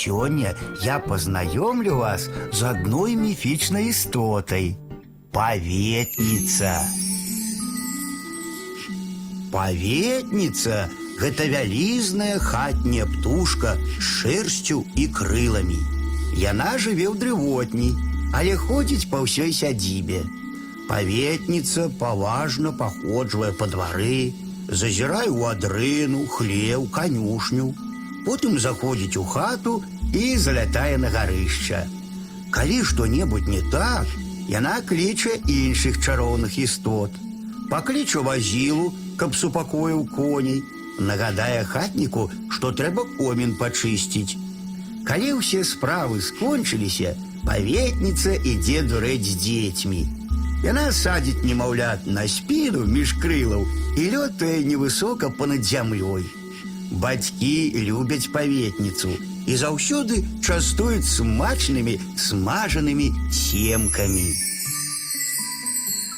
Сёння я познаёмлю вас з адной міфічнай істотай. Паветніца. Паветніца гэта вялізная хатняя птушка з шэрсцю і крыламі. Яна жыве ў дрывотні, але ходзіць па ўсёй сядзібе. Паветніца паважна паходжвае па двары, зазірае ў адрыну, хлеў, канюшню. Потым заходзіць у хату і залятае на гарышча. Калі што-небудзь не так, яна кліча іншых чароўных істот. Пакліча вазілу, каб супакоіў коней, нагадае хатніку, што трэба комін пачысціць. Калі ўсе справы скончыліся, паветніца ідзе дурэць з дзецьмі. Яна садзіць немаўлят на спіну між крылаў і лётае невысока понад зямлёй. Бацькі любяць паветніцу і заўсёды частуюць смачнымі смажанымі семкамі.